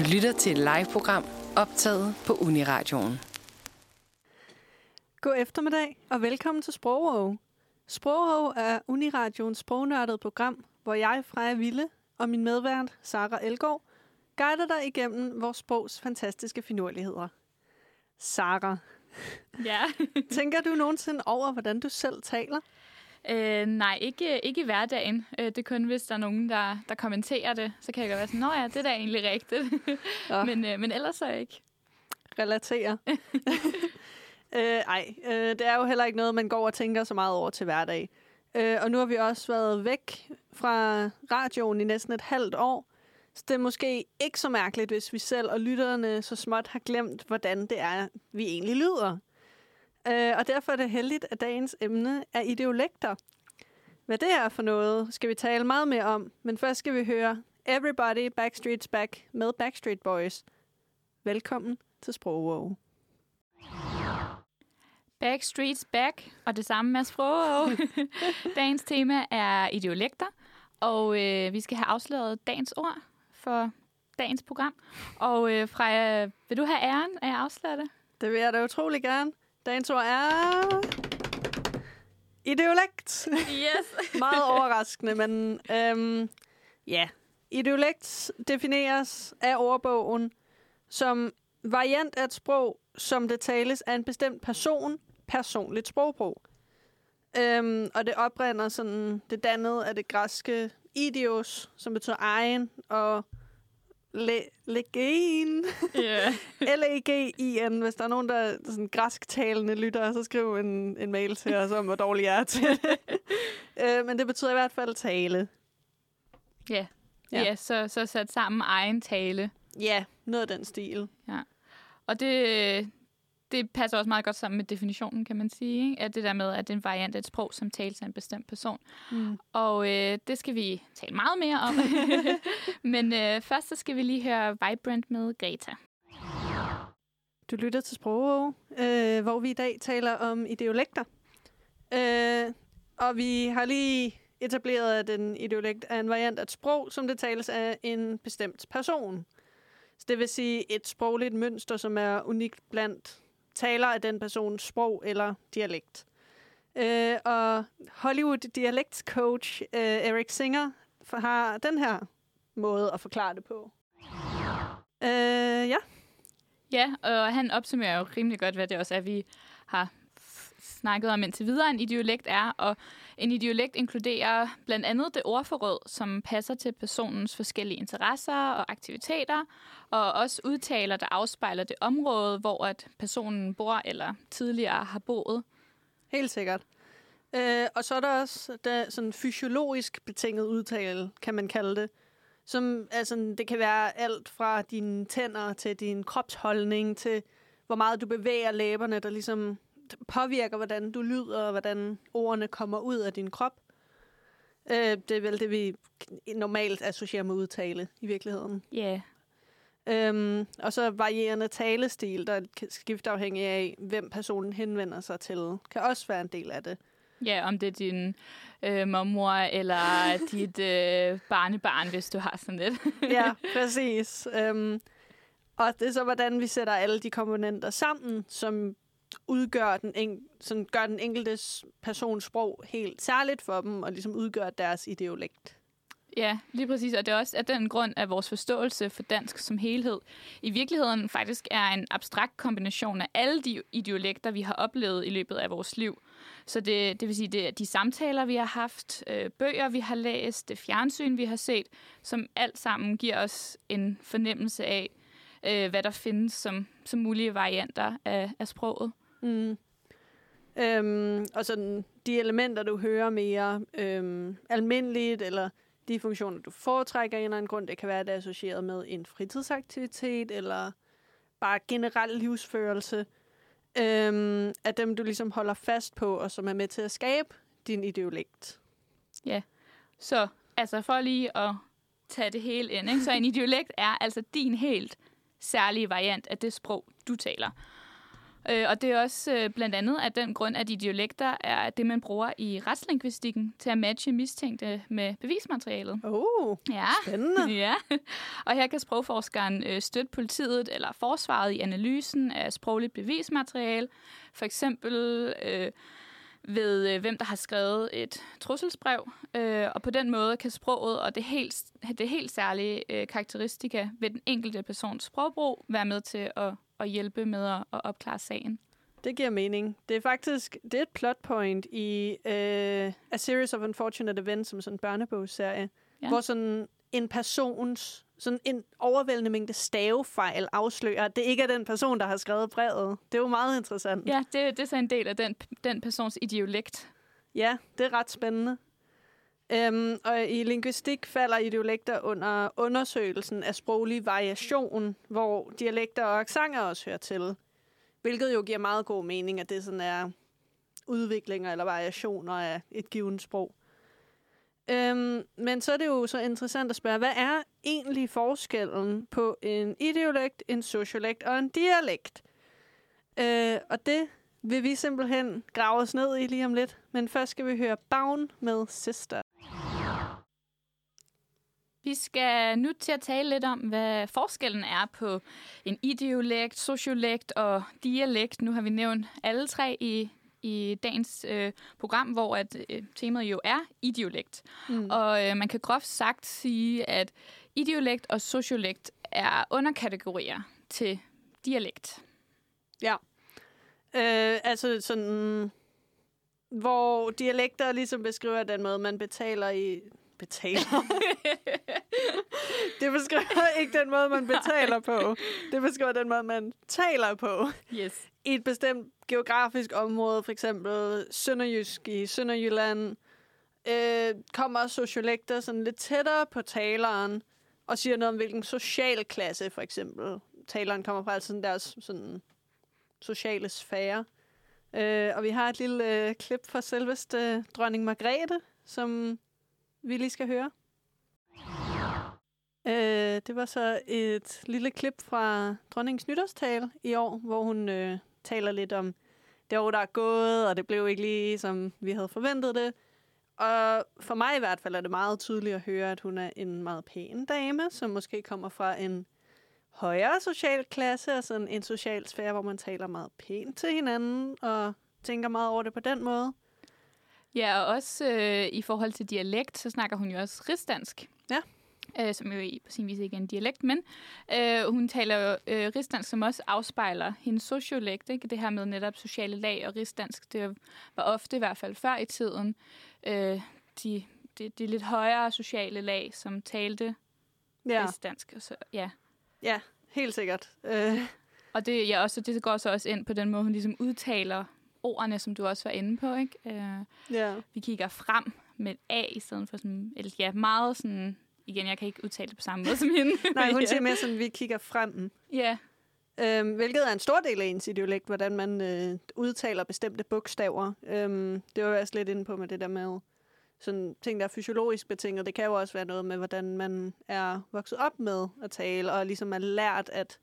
Du lytter til et live-program optaget på Uniradioen. God eftermiddag og velkommen til Sprogov. Sprogov er Uniradions sprognørdede program, hvor jeg, Freja Ville, og min medvært, Sara Elgård, guider dig igennem vores sprogs fantastiske finurligheder. Sara, Ja. tænker du nogensinde over, hvordan du selv taler? Øh, nej, ikke, ikke i hverdagen. Øh, det er kun, hvis der er nogen, der, der kommenterer det. Så kan jeg godt være sådan, nå ja, det er da egentlig rigtigt. Nå. men, øh, men ellers så ikke. Relatere. øh, ej, øh, det er jo heller ikke noget, man går og tænker så meget over til hverdag. Øh, og nu har vi også været væk fra radioen i næsten et halvt år. Så det er måske ikke så mærkeligt, hvis vi selv og lytterne så småt har glemt, hvordan det er, vi egentlig lyder. Øh, og derfor er det heldigt, at dagens emne er ideolekter. Hvad det er for noget, skal vi tale meget mere om. Men først skal vi høre Everybody Backstreet's Back med Backstreet Boys. Velkommen til Sprogov. Backstreet's back, og det samme med sprog. dagens tema er ideolekter, og øh, vi skal have afsløret dagens ord for dagens program. Og øh, Freja, vil du have æren af at afsløre det? Det vil jeg da utrolig gerne. Dagens ord er... Ideolekt. Yes. Meget overraskende, men øhm, ja. Ideolekt defineres af ordbogen som variant af et sprog, som det tales af en bestemt person, personligt sprogbrug. Øhm, og det oprinder sådan, det dannede af det græske idios, som betyder egen, og le, legen, yeah. L-E-G-I-N. Hvis der er nogen, der er sådan græsktalende lytter, så skriv en, en mail til os om, hvor dårlig jeg er til det. øh, men det betyder i hvert fald tale. Ja, Ja. ja så, så sat sammen egen tale. Ja, noget af den stil. Og det, det passer også meget godt sammen med definitionen, kan man sige. Ikke? At det der med, at det er en variant af et sprog, som tales af en bestemt person. Mm. Og øh, det skal vi tale meget mere om. Men øh, først så skal vi lige høre Vibrant med Greta. Du lytter til Sprog, øh, hvor vi i dag taler om ideolekter. Øh, og vi har lige etableret, at en ideolekt er en variant af et sprog, som det tales af en bestemt person. Så det vil sige et sprogligt mønster, som er unikt blandt taler af den persons sprog eller dialekt. Øh, og Hollywood dialektscoach øh, Erik Singer har den her måde at forklare det på. Øh, ja. Ja, og han opsummerer jo rimelig godt, hvad det også er, vi har snakket om indtil videre, en ideolekt er. Og en ideolekt inkluderer blandt andet det ordforråd, som passer til personens forskellige interesser og aktiviteter, og også udtaler, der afspejler det område, hvor at personen bor eller tidligere har boet. Helt sikkert. Øh, og så er der også der, sådan fysiologisk betinget udtale, kan man kalde det. Som, altså, det kan være alt fra dine tænder til din kropsholdning, til hvor meget du bevæger læberne, der ligesom påvirker, hvordan du lyder, og hvordan ordene kommer ud af din krop. Øh, det er vel det, vi normalt associerer med udtale i virkeligheden. Ja, Øhm, og så varierende talestil, der kan skifte afhængig af, hvem personen henvender sig til, kan også være en del af det. ja om det er din øh, mormor eller dit øh, barnebarn, hvis du har sådan lidt. ja, præcis. Øhm, og det er så, hvordan vi sætter alle de komponenter sammen, som udgør den, en, sådan gør den enkelte persons sprog helt særligt for dem, og ligesom udgør deres ideolekt. Ja, lige præcis. Og det er også af den grund, at vores forståelse for dansk som helhed i virkeligheden faktisk er en abstrakt kombination af alle de ideolekter, vi har oplevet i løbet af vores liv. Så det, det vil sige, det er de samtaler, vi har haft, øh, bøger, vi har læst, det fjernsyn, vi har set, som alt sammen giver os en fornemmelse af, øh, hvad der findes som, som mulige varianter af, af sproget. Mm. Øhm, og sådan de elementer, du hører mere øhm, almindeligt, eller de funktioner, du foretrækker af en eller anden grund, det kan være, at det er associeret med en fritidsaktivitet, eller bare generel livsførelse, øhm, af dem, du ligesom holder fast på, og som er med til at skabe din ideolekt. Så altså for lige at tage det hele ind, ikke? så en idiolekt er altså din helt særlige variant af det sprog, du taler. Øh, og det er også øh, blandt andet af den grund, at idiolekter er det, man bruger i retslingvistikken til at matche mistænkte med bevismaterialet. Oh, Ja. spændende. Ja, og her kan sprogforskeren øh, støtte politiet eller forsvaret i analysen af sprogligt bevismateriale. For eksempel øh, ved, øh, hvem der har skrevet et trusselsbrev. Øh, og på den måde kan sproget og det helt, det helt særlige øh, karakteristika ved den enkelte persons sprogbrug være med til at, at hjælpe med at, at opklare sagen. Det giver mening. Det er faktisk det er et plot point i uh, A Series of Unfortunate Events, som sådan en børnebogsserie, ja. hvor sådan en persons, sådan en overvældende mængde stavefejl afslører, at det ikke er den person, der har skrevet brevet. Det er jo meget interessant. Ja, det, det er så en del af den, den persons idiolekt. Ja, det er ret spændende. Øhm, og i linguistik falder idiolekter under undersøgelsen af sproglig variation, hvor dialekter og aksanger også hører til. Hvilket jo giver meget god mening, at det sådan er udviklinger eller variationer af et givet sprog. Øhm, men så er det jo så interessant at spørge, hvad er egentlig forskellen på en idiolekt, en sociolekt og en dialekt? Øh, og det vil vi simpelthen grave os ned i lige om lidt. Men først skal vi høre Baun med Sister. Vi skal nu til at tale lidt om, hvad forskellen er på en idiolekt, sociolekt og dialekt. Nu har vi nævnt alle tre i, i dagens øh, program, hvor at, øh, temaet jo er idiolekt. Mm. Og øh, man kan groft sagt sige, at idiolekt og sociolekt er underkategorier til dialekt. Ja. Øh, altså sådan, hvor dialekter ligesom beskriver den måde, man betaler i... Betaler? det beskriver ikke den måde, man betaler på. Det beskriver den måde, man taler på. Yes. I et bestemt geografisk område, for eksempel Sønderjysk i Sønderjylland, øh, kommer sociolekter sådan lidt tættere på taleren, og siger noget om, hvilken social klasse, for eksempel, taleren kommer fra, altså sådan deres sådan, sociale sfære. Øh, og vi har et lille øh, klip fra selveste øh, dronning Margrethe, som vi lige skal høre. Øh, det var så et lille klip fra dronningens nytårstale i år, hvor hun øh, taler lidt om det år, der er gået, og det blev ikke lige, som vi havde forventet det. Og for mig i hvert fald er det meget tydeligt at høre, at hun er en meget pæn dame, som måske kommer fra en højere social klasse, altså en, en social sfære, hvor man taler meget pænt til hinanden, og tænker meget over det på den måde. Ja, og også øh, i forhold til dialekt, så snakker hun jo også rigsdansk. Ja. Øh, som jo i- på sin vis ikke er en dialekt, men øh, hun taler jo øh, rigsdansk, som også afspejler hendes sociolekt. Ikke? Det her med netop sociale lag og rigsdansk, det var ofte i hvert fald før i tiden øh, de, de, de lidt højere sociale lag, som talte. Ja, rigsdansk. Og så, ja. Ja helt sikkert. Øh, Og det, ja, også, det går så også ind på den måde, hun ligesom udtaler ordene, som du også var inde på. Ikke? Øh, ja. vi kigger frem med A i stedet for sådan, eller ja, meget sådan, igen, jeg kan ikke udtale det på samme måde som hende. Nej, hun ja. siger mere sådan, vi kigger frem. Ja, Øhm, hvilket er en stor del af ens idiolekt, hvordan man øh, udtaler bestemte bogstaver. Øhm, det var jeg også lidt inde på med det der med sådan ting, der er fysiologisk betinget. Det kan jo også være noget med, hvordan man er vokset op med at tale, og ligesom er lært, at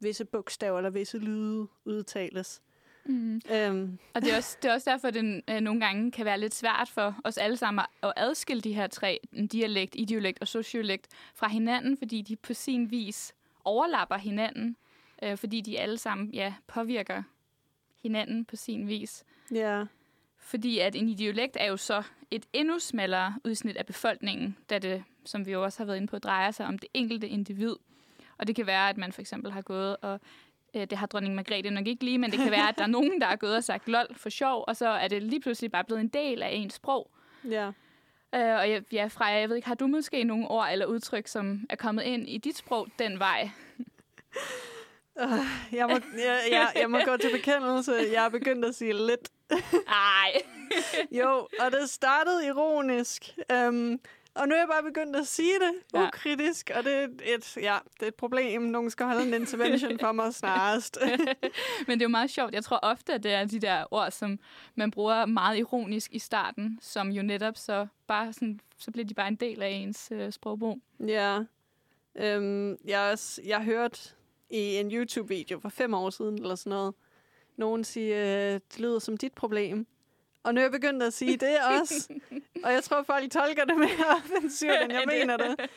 visse bogstaver eller visse lyde udtales. mm. Øhm, og det er, også, det er også derfor, at det øh, nogle gange kan være lidt svært for os alle sammen at adskille de her tre, dialekt, idiolekt og sociolekt, fra hinanden, fordi de på sin vis overlapper hinanden, øh, fordi de alle sammen ja, påvirker hinanden på sin vis. ja, Fordi at en idiolekt er jo så et endnu smallere udsnit af befolkningen, da det, som vi jo også har været inde på, drejer sig om det enkelte individ. Og det kan være, at man for eksempel har gået og øh, det har dronning Margrethe nok ikke lige, men det kan være, at der er nogen, der er gået og sagt lol for sjov, og så er det lige pludselig bare blevet en del af ens sprog. ja. Øh, og jeg, ja, Freja, jeg ved ikke, har du måske nogle ord eller udtryk, som er kommet ind i dit sprog den vej? Øh, jeg, må, jeg, jeg, jeg må gå til bekendelse. Jeg er begyndt at sige lidt. Ej. Jo, og det startede ironisk. Um, og nu er jeg bare begyndt at sige det Ja. ukritisk, og det er, et, ja, det er et problem. Nogen skal holde en intervention for mig snarest. Men det er jo meget sjovt. Jeg tror ofte, at det er de der ord, som man bruger meget ironisk i starten, som jo netop så bare sådan, så bliver de bare en del af ens øh, sprogbrug. ja. Um, jeg, har også, jeg hørte i en YouTube-video for fem år siden, eller sådan noget, nogen sige, øh, det lyder som dit problem. Og nu er jeg begyndt at sige det også. og jeg tror, folk tolker det mere offensivt, end jeg mener det.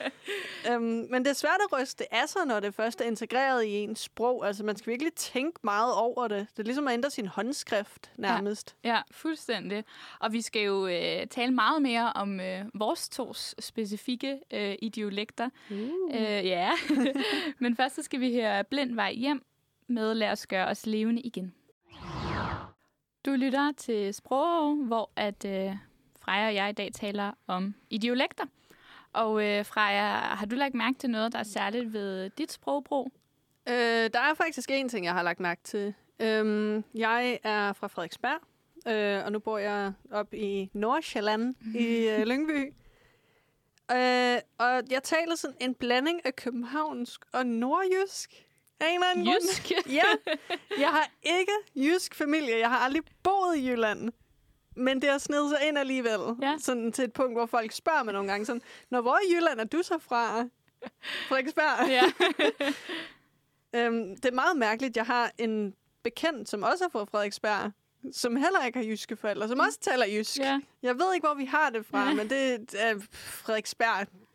Um, men det er svært at ryste af sig, når det først er integreret i ens sprog. Altså, man skal virkelig tænke meget over det. Det er ligesom at ændre sin håndskrift, nærmest. Ja, fuldstændig. Og vi skal jo øh, tale meget mere om øh, vores tos specifikke øh, idiolekter. Uh. Øh, ja, men først så skal vi høre Blind Vej Hjem med Lad os gøre os levende igen. Du lytter til Sprog, hvor at øh, Freja og jeg i dag taler om idiolekter. Og øh, Freja, har du lagt mærke til noget, der er særligt ved dit sprogbrug? Øh, der er faktisk en ting, jeg har lagt mærke til. Øhm, jeg er fra Frederiksberg, øh, og nu bor jeg op i Nordsjælland i øh, Lyngby. Øh, og jeg taler sådan en blanding af københavnsk og nordjysk. Af en eller anden grund. Jysk? Ja, jeg har ikke jysk familie. Jeg har aldrig boet i Jylland. Men det har snedet sig ind alligevel. Ja. Sådan til et punkt, hvor folk spørger mig nogle gange sådan, Når hvor i Jylland er du så fra? Frederiksberg? ja. Øhm, det er meget mærkeligt. Jeg har en bekendt, som også er fra Frederiksberg, som heller ikke har jyske forældre, som også taler jysk. ja. Jeg ved ikke, hvor vi har det fra, Ja. men det er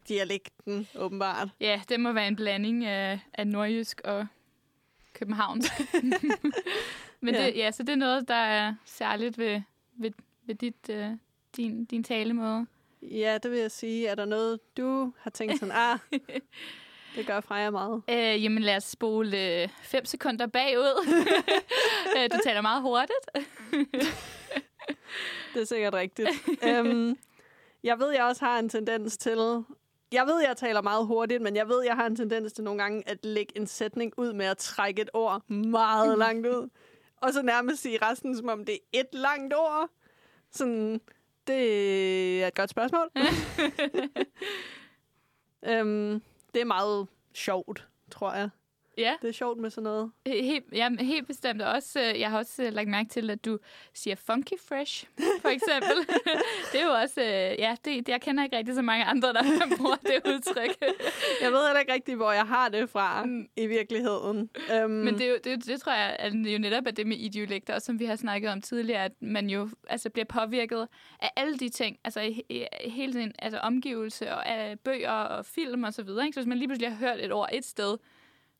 Frederiksberg-dialekten, åbenbart. Ja, det må være en blanding af, af nordjysk og københavnsk. Men Ja. det, ja, så det er noget, der er særligt ved, ved, ved dit, øh, din, din talemåde. Ja, det vil jeg sige. Er der noget, du har tænkt sådan, ah, det gør Freja meget. Øh, jamen lad os spole øh, fem sekunder bagud. Øh, du taler meget hurtigt. Det er sikkert rigtigt. øhm, jeg ved, jeg også har en tendens til... Jeg ved, jeg taler meget hurtigt, men jeg ved, jeg har en tendens til nogle gange at lægge en sætning ud med at trække et ord meget langt ud. Og så nærmest sige resten, som om det er et langt ord. Sådan, det er et godt spørgsmål. øhm, det er meget sjovt, tror jeg. Ja, Det er sjovt med sådan noget. helt, ja, helt bestemt. Og Også, øh, jeg har også øh, lagt mærke til, at du siger funky fresh, for eksempel. det er jo også... Øh, ja, det, det, jeg kender ikke rigtig så mange andre, der bruger det udtryk. Jeg ved heller ikke rigtig, hvor jeg har det fra Mm. i virkeligheden. Øhm, Men det, er det, det tror jeg at er jo netop er det med idiolekter, også som vi har snakket om tidligere, at man jo altså, bliver påvirket af alle de ting, altså hele den altså, omgivelse og af bøger og film og så videre. Ikke? Så hvis man lige pludselig har hørt et ord et sted,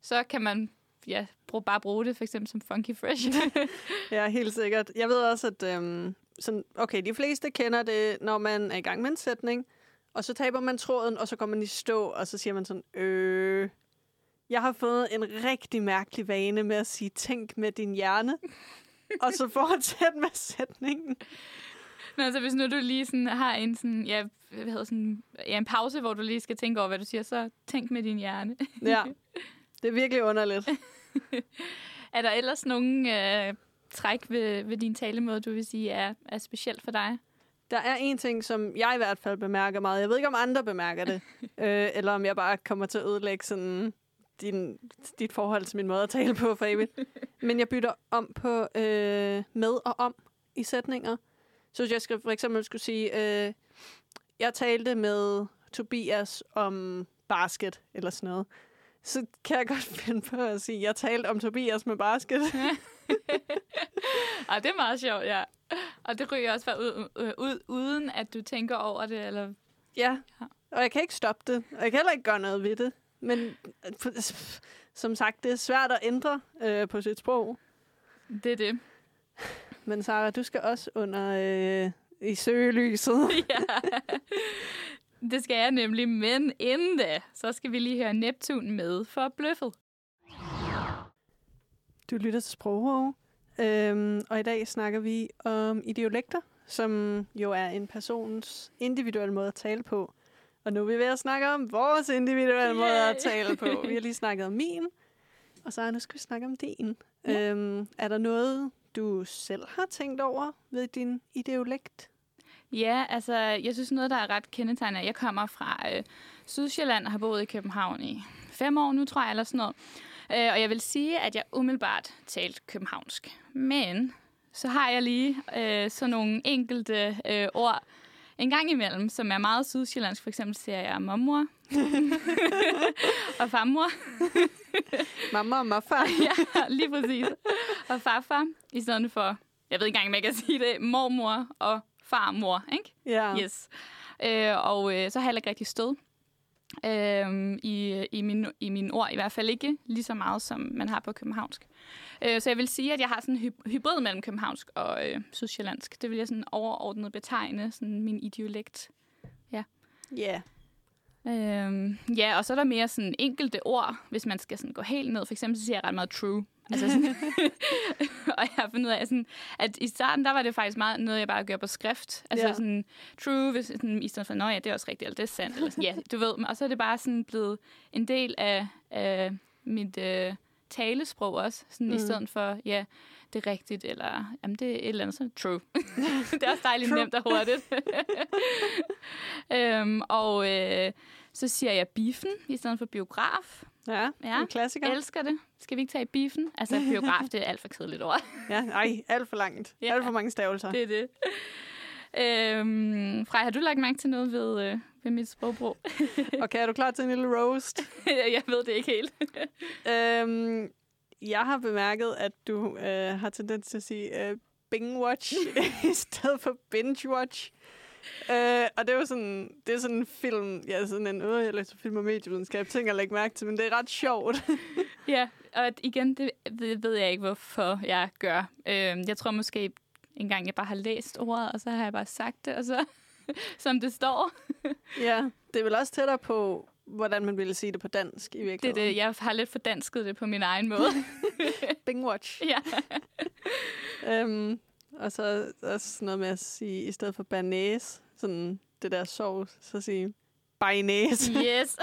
så kan man ja, bruge, bare bruge det for eksempel som funky fresh. Ja, helt sikkert. Jeg ved også, at øhm, sådan, okay, de fleste kender det, når man er i gang med en sætning, og så taber man tråden, og så går man i stå, og så siger man sådan, øh... Jeg har fået en rigtig mærkelig vane med at sige, tænk med din hjerne, og så fortsæt med sætningen. Men altså, hvis nu du lige sådan har en, sådan, ja, hvad hedder sådan, ja, en pause, hvor du lige skal tænke over, hvad du siger, så tænk med din hjerne. Ja, det er virkelig underligt. er der ellers nogle øh, træk ved, ved din talemåde, du vil sige er, er specielt for dig? Der er en ting, som jeg i hvert fald bemærker meget. Jeg ved ikke, om andre bemærker det. øh, eller om jeg bare kommer til at ødelægge sådan din, dit forhold til min måde at tale på for evigt. Men jeg bytter om på øh, med og om i sætninger. Så jeg skal, for eksempel skulle sige, øh, jeg talte med Tobias om basket eller sådan noget. Så kan jeg godt finde på at sige, jeg talte om Tobias med basket. Og det er meget sjovt, ja. Og det ryger også bare ud, øh, ud, uden at du tænker over det, eller... Ja, og jeg kan ikke stoppe det, og jeg kan heller ikke gøre noget ved det. Men øh, som sagt, det er svært at ændre øh, på sit sprog. Det er det. Men Sara, du skal også under øh, i søgelyset. ja. Det skal jeg nemlig, men inden da, så skal vi lige høre Neptun med for bløffet. Du lytter til Sproghov, øhm, og i dag snakker vi om idiolekter, som jo er en persons individuelle måde at tale på. Og nu er vi ved at snakke om vores individuelle måde at Yay! tale på. Vi har lige snakket om min, og så nu skal vi snakke om din. Ja. Øhm, er der noget, du selv har tænkt over ved din idiolekt? Ja, altså, jeg synes noget, der er ret kendetegnende. Jeg kommer fra øh, Sydsjælland og har boet i København i fem år nu, tror jeg, eller sådan noget. Øh, og jeg vil sige, at jeg umiddelbart talt københavnsk. Men så har jeg lige øh, sådan nogle enkelte øh, ord en gang imellem, som er meget sydsjællandsk. For eksempel siger jeg mormor og farmor. Mamma og maffa. ja, lige præcis. og farfar, i stedet for, jeg ved ikke engang, om jeg kan sige det, mormor og farmor, ikke? Ja. Yes. Øh, og øh, så har jeg ikke rigtig stød øh, i, i, min, i mine ord. I hvert fald ikke lige så meget, som man har på københavnsk. Øh, så jeg vil sige, at jeg har sådan en hy- hybrid mellem københavnsk og øh, sydsjællandsk. Det vil jeg sådan overordnet betegne, sådan min idiolekt. Ja. Øhm, ja, og så er der mere sådan enkelte ord, hvis man skal sådan gå helt ned. For eksempel så siger jeg ret meget true. Altså sådan, og jeg har fundet ud af, sådan, at i starten, der var det faktisk meget noget, jeg bare gjorde på skrift. Altså Ja. sådan true, hvis, sådan, i stedet for, nå ja, det er også rigtigt, eller det er sandt. Eller sådan, ja, du ved. Og så er det bare sådan blevet en del af, af mit øh, talesprog også. Sådan mm. i stedet for, ja, det er rigtigt, eller jamen, det er et eller andet, så true. det er også dejligt True. nemt og hurtigt. øhm, og øh, så siger jeg biffen i stedet for biograf. Ja, Ja. en klassiker. Elsker det. Skal vi ikke tage biffen? Altså, biograf, det er alt for kedeligt ord. Ja, ej, alt for langt. Ja. Alt for mange stavelser. det er det. Øhm, Frej, har du lagt mærke til noget ved, øh, ved mit sprogbrug? Okay, er du klar til en lille roast? jeg ved det ikke helt. øhm, jeg har bemærket, at du øh, har tendens til at sige øh, binge-watch i stedet for binge-watch. Øh, og det er jo sådan, det er sådan en film, ja, sådan en, øh, jeg læser film og medievidenskab, ting at lægge mærke til, men det er ret sjovt. ja, og igen, det ved- ved jeg ikke, hvorfor jeg gør. Øhm, jeg tror måske engang, jeg bare har læst ordet, og så har jeg bare sagt det, og så som det står. ja, det er vel også tættere på, hvordan man ville sige det på dansk i Det er virkeligheden. det. Jeg har lidt fordansket det på min egen måde. Binge-watch. ja. Øhm, og så også sådan noget med at sige, i stedet for banæs, sådan det der sovs, så sige bajnæs. Yes.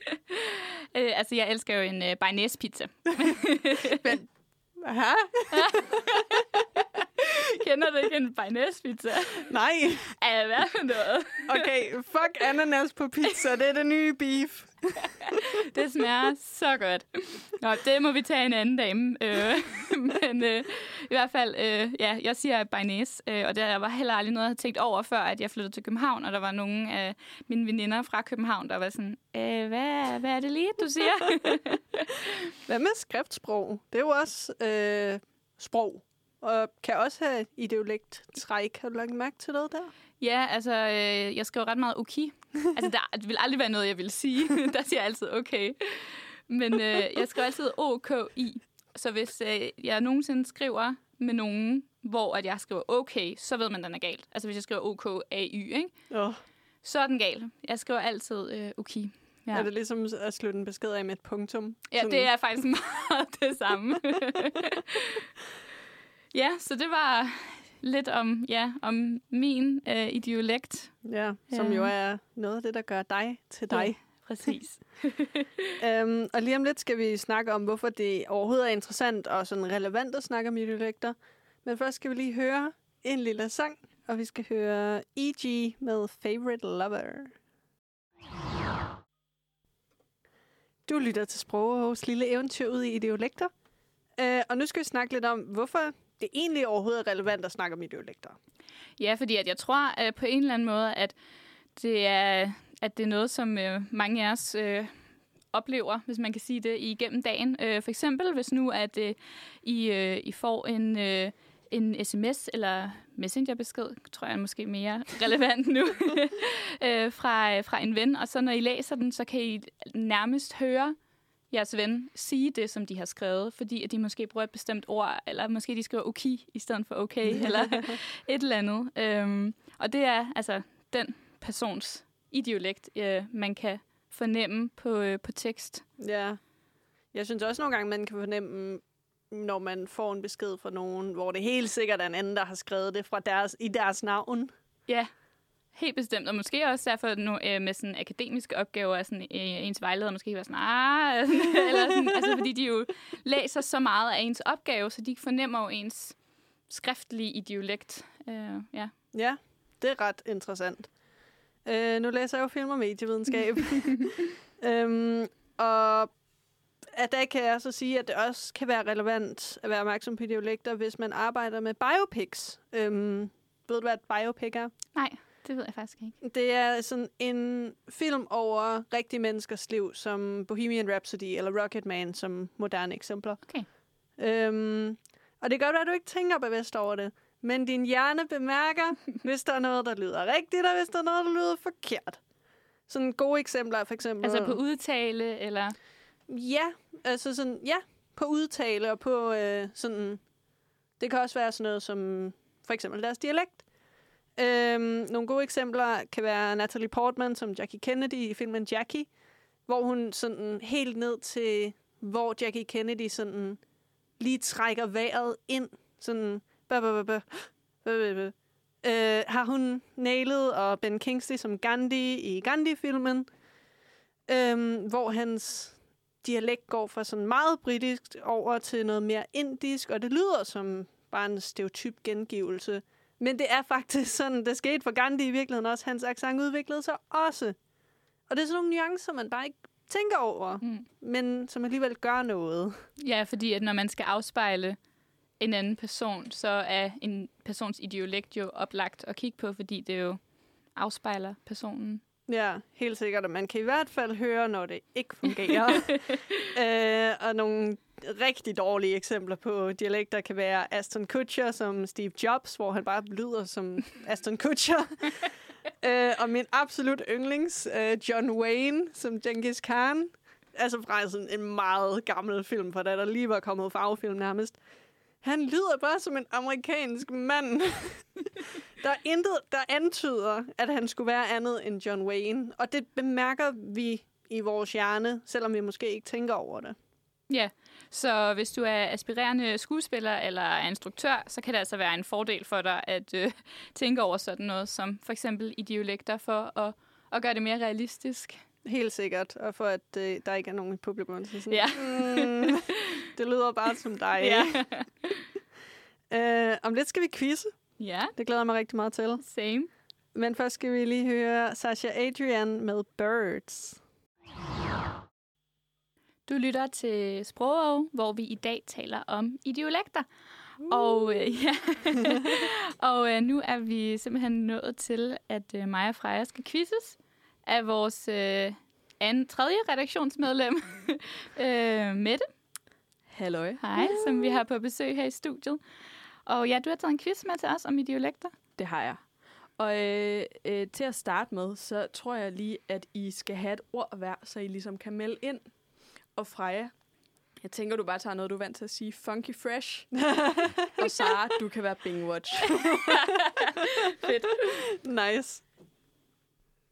øh, altså, jeg elsker jo en uh, bearnaise pizza. Aha, Kender du ikke en bearnaise pizza? nej. Er hvad for noget? Okay, fuck ananas på pizza, det er det nye beef. Det smager så godt. Nå, det må vi tage en anden dame. Øh, men øh, i hvert fald, øh, ja, jeg siger bearnaise, øh, og det var heller aldrig noget, jeg havde tænkt over, før at jeg flyttede til København, og der var nogle af mine veninder fra København, der var sådan, øh, hvad, hvad er det lige, du siger? Hvad med skriftsprog? Det er jo også øh, sprog, og kan også have ideolekt træk. Har du lagt mærke til noget der? Ja, altså, øh, jeg skrev ret meget okay. Altså, der, det vil aldrig være noget, jeg vil sige. der siger jeg altid okay. Men øh, jeg skriver altid OKI. Så hvis øh, jeg nogensinde skriver med nogen, hvor at jeg skriver okay, så ved man, at den er galt. Altså, hvis jeg skriver OKAY, ikke? Oh, så er den gal. Jeg skriver altid øh, okay. ja. Er det ligesom at slutte en besked af med et punktum? Ja, Sådan- det er faktisk meget det samme. ja, så det var lidt om, ja, om min øh, idiolekt. Ja, som Ja. jo er noget af det, der gør dig til dig. Præcis. Øhm, og lige om lidt skal vi snakke om, hvorfor det overhovedet er interessant og sådan relevant at snakke om dialekter. Men først skal vi lige høre en lille sang, og vi skal høre E.G. med Favorite Lover. Du lytter til Sprogeårs lille eventyr ud i ideolekter. Øh, og nu skal vi snakke lidt om, hvorfor det egentlig overhovedet er relevant at snakke om ideolekter. Ja, fordi at jeg tror at på en eller anden måde, at det er, at det er noget, som øh, mange af os øh, oplever, hvis man kan sige det, igennem dagen. Øh, for eksempel, hvis nu at øh, I, øh, I får en, øh, en sms eller messengerbesked, tror jeg er måske mere relevant nu, øh, fra, øh, fra en ven, og så når I læser den, så kan I nærmest høre jeres ven sige det, som de har skrevet, fordi at de måske bruger et bestemt ord, eller måske de skriver okay i stedet for okay, eller et eller andet. Øhm, og det er altså den persons idiolekt, øh, man kan fornemme på, øh, på tekst. Ja. Jeg synes også nogle gange, man kan fornemme, når man får en besked fra nogen, hvor det helt sikkert er en anden, der har skrevet det fra deres, i deres navn. Ja, helt bestemt. Og måske også derfor nu, øh, med sådan akademiske opgaver, at sådan, øh, ens vejleder måske var sådan, ah, eller sådan, altså fordi de jo læser så meget af ens opgave, så de fornemmer jo ens skriftlige idiolekt. Øh, ja. Ja, det er ret interessant. Øh, nu læser jeg jo film og medievidenskab. øhm, og af dag kan jeg så sige, at det også kan være relevant at være opmærksom på dialekter, hvis man arbejder med biopics. Øhm, ved du, hvad et biopic er? Nej, det ved jeg faktisk ikke. Det er sådan en film over rigtige menneskers liv, som Bohemian Rhapsody eller Rocketman som moderne eksempler. Okay. Øhm, og det være, at du ikke tænker bevidst over det, men din hjerne bemærker, hvis der er noget, der lyder rigtigt, og hvis der er noget, der lyder forkert. Sådan gode eksempler er for eksempel... Altså på udtale, eller... Ja, altså sådan, ja, på udtale og på øh, sådan... Det kan også være sådan noget som for eksempel deres dialekt. Øhm, nogle gode eksempler kan være Natalie Portman som Jackie Kennedy i filmen Jackie, hvor hun sådan helt ned til, hvor Jackie Kennedy sådan lige trækker vejret ind, sådan, Bah, bah, bah, bah, bah, bah. Øh, har hun nailet, og Ben Kingsley som Gandhi i Gandhi-filmen, øhm, hvor hans dialekt går fra sådan meget britisk over til noget mere indisk, og det lyder som bare en stereotyp gengivelse. Men det er faktisk sådan, det skete for Gandhi i virkeligheden også. Hans accent udviklede sig også. Og det er sådan nogle nuancer, man bare ikke tænker over, Mm. men som alligevel gør noget. Ja, fordi at når man skal afspejle en anden person, så er en persons ideolekt jo oplagt at kigge på, fordi det jo afspejler personen. Ja, helt sikkert. Og man kan i hvert fald høre, når det ikke fungerer. øh, og nogle rigtig dårlige eksempler på dialekter kan være Aston Kutcher som Steve Jobs, hvor han bare lyder som Aston Kutcher. øh, og min absolut yndlings, øh, John Wayne som Genghis Khan. Altså fra sådan en meget gammel film, for da der lige var kommet farvefilm nærmest. Han lyder bare som en amerikansk mand. der er intet, der antyder, at han skulle være andet end John Wayne. Og det bemærker vi i vores hjerne, selvom vi måske ikke tænker over det. Ja, så hvis du er aspirerende skuespiller eller er instruktør, så kan det altså være en fordel for dig at øh, tænke over sådan noget som for eksempel ideolekter for at, at gøre det mere realistisk. Helt sikkert. Og for at øh, der ikke er nogen i publikum. Så sådan, Ja. mm, det lyder bare som dig. Ja. Øh, om lidt skal vi quizze. ja, Det glæder jeg mig rigtig meget til. same. Men først skal vi lige høre Sasha Adrian med Birds. Du lytter til Sprog, hvor vi i dag taler om ideolekter. Og, øh, ja. og øh, nu er vi simpelthen nået til, at øh, mig og Freja skal quizzes af vores øh, anden, tredje redaktionsmedlem, øh, Mette. Halløj. Hej, som vi har på besøg her i studiet. Og ja, du har taget en quiz med til os om ideolekter. Det har jeg. Og øh, øh, til at starte med, så tror jeg lige, at I skal have et ord hver, så I ligesom kan melde ind. Og Freja, jeg tænker, du bare tager noget, du er vant til at sige. Funky Fresh. og Sara, du kan være Bing Watch. Fedt. Nice.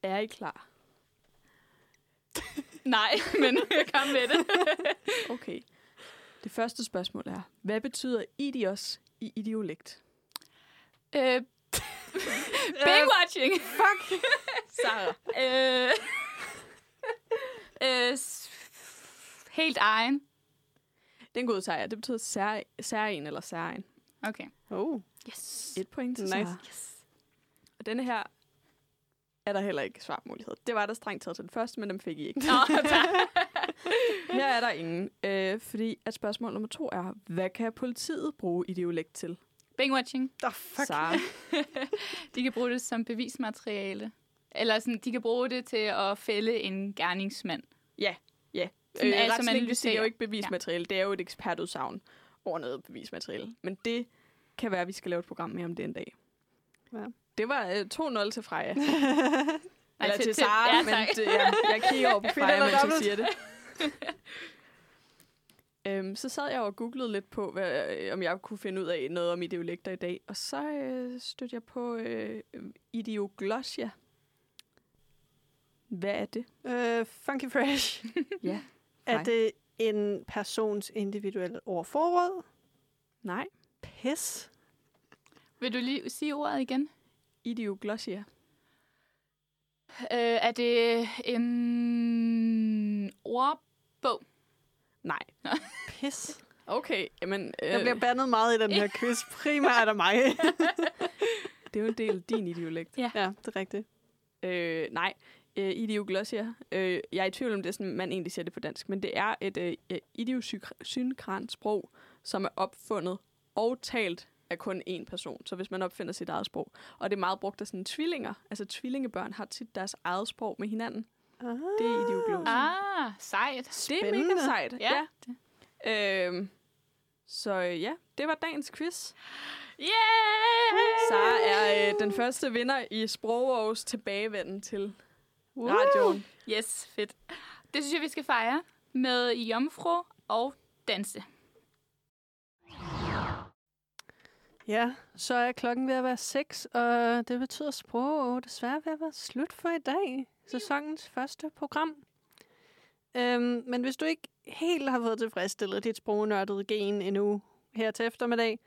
Er I klar? Nej, men kom med det. Okay. Det første spørgsmål er, hvad betyder idios i idiolekt? øh, Bing-watching. Fuck. Sara. øh, øh, helt egen. Den gode sejr. Det betyder sær, særen eller særen. Okay. Oh. Yes. Et point til Nice. Yes. Og denne her er der heller ikke svarmulighed. Det var der strengt taget til den første, men dem fik I ikke. Nå. Her er der ingen, øh, fordi at spørgsmål nummer to er, hvad kan politiet bruge ideolekt til? Bing-watching. Oh, fuck. Sara. De kan bruge det som bevismateriale. Eller sådan, de kan bruge det til at fælde en gerningsmand. Ja, ja. Sådan, Øh, altså, man det er jo ikke bevismateriale, ja. det er jo et ekspertudsagn over noget bevismateriale. Men det kan være, at vi skal lave et program mere om det en dag. Ja. Det var øh, 2-0 til Freja. Eller til- til, Sara, ja, men det, ja, jeg kigger over på Freja, mens jeg siger det. øhm, så sad jeg og googlede lidt på, hvad, øh, om jeg kunne finde ud af noget om ideolekter i dag. Og så øh, stødte jeg på øh, ideoglossia. Hvad er det? Øh, funky Fresh. Ja. er det en persons individuelle ordforråd? Nej. Pis? Vil du lige sige ordet igen? Ideoglossia. Øh, er det en ordbog? Nej. Pis? Okay, jamen... Øh, Jeg bliver bandet meget i den her quiz. Primært af mig. det er jo en del af din ideolekt. ja, det er rigtigt. Øh, nej, øh, ideoglossia. Øh, jeg er i tvivl om det, er sådan, man egentlig siger det på dansk, men det er et øh, idiosynkrant sprog, som er opfundet og talt af kun én person. Så hvis man opfinder sit eget sprog. Og det er meget brugt af sådan tvillinger. Altså tvillingebørn har tit deres eget sprog med hinanden. Ah. Det er ideoglossia. Ah, sejt. Det er mega sejt. Ja. ja. Øhm, Så ja, det var dagens quiz. Yeah! Sara er øh, den første vinder i Sprogårs tilbagevenden til radioen. Yes, fedt. Det synes jeg, vi skal fejre med jomfru og danse. Ja, så er klokken ved at være 6, og det betyder sprog desværre ved at være slut for i dag. Sæsonens første program. Øhm, men hvis du ikke helt har fået tilfredsstillet dit sprognørdede gen endnu her til eftermiddag,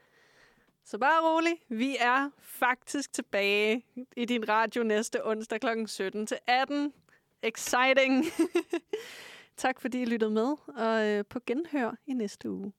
så bare rolig. Vi er faktisk tilbage i din radio næste onsdag kl. 17 til 18. Exciting! tak fordi I lyttede med, og øh, på genhør i næste uge.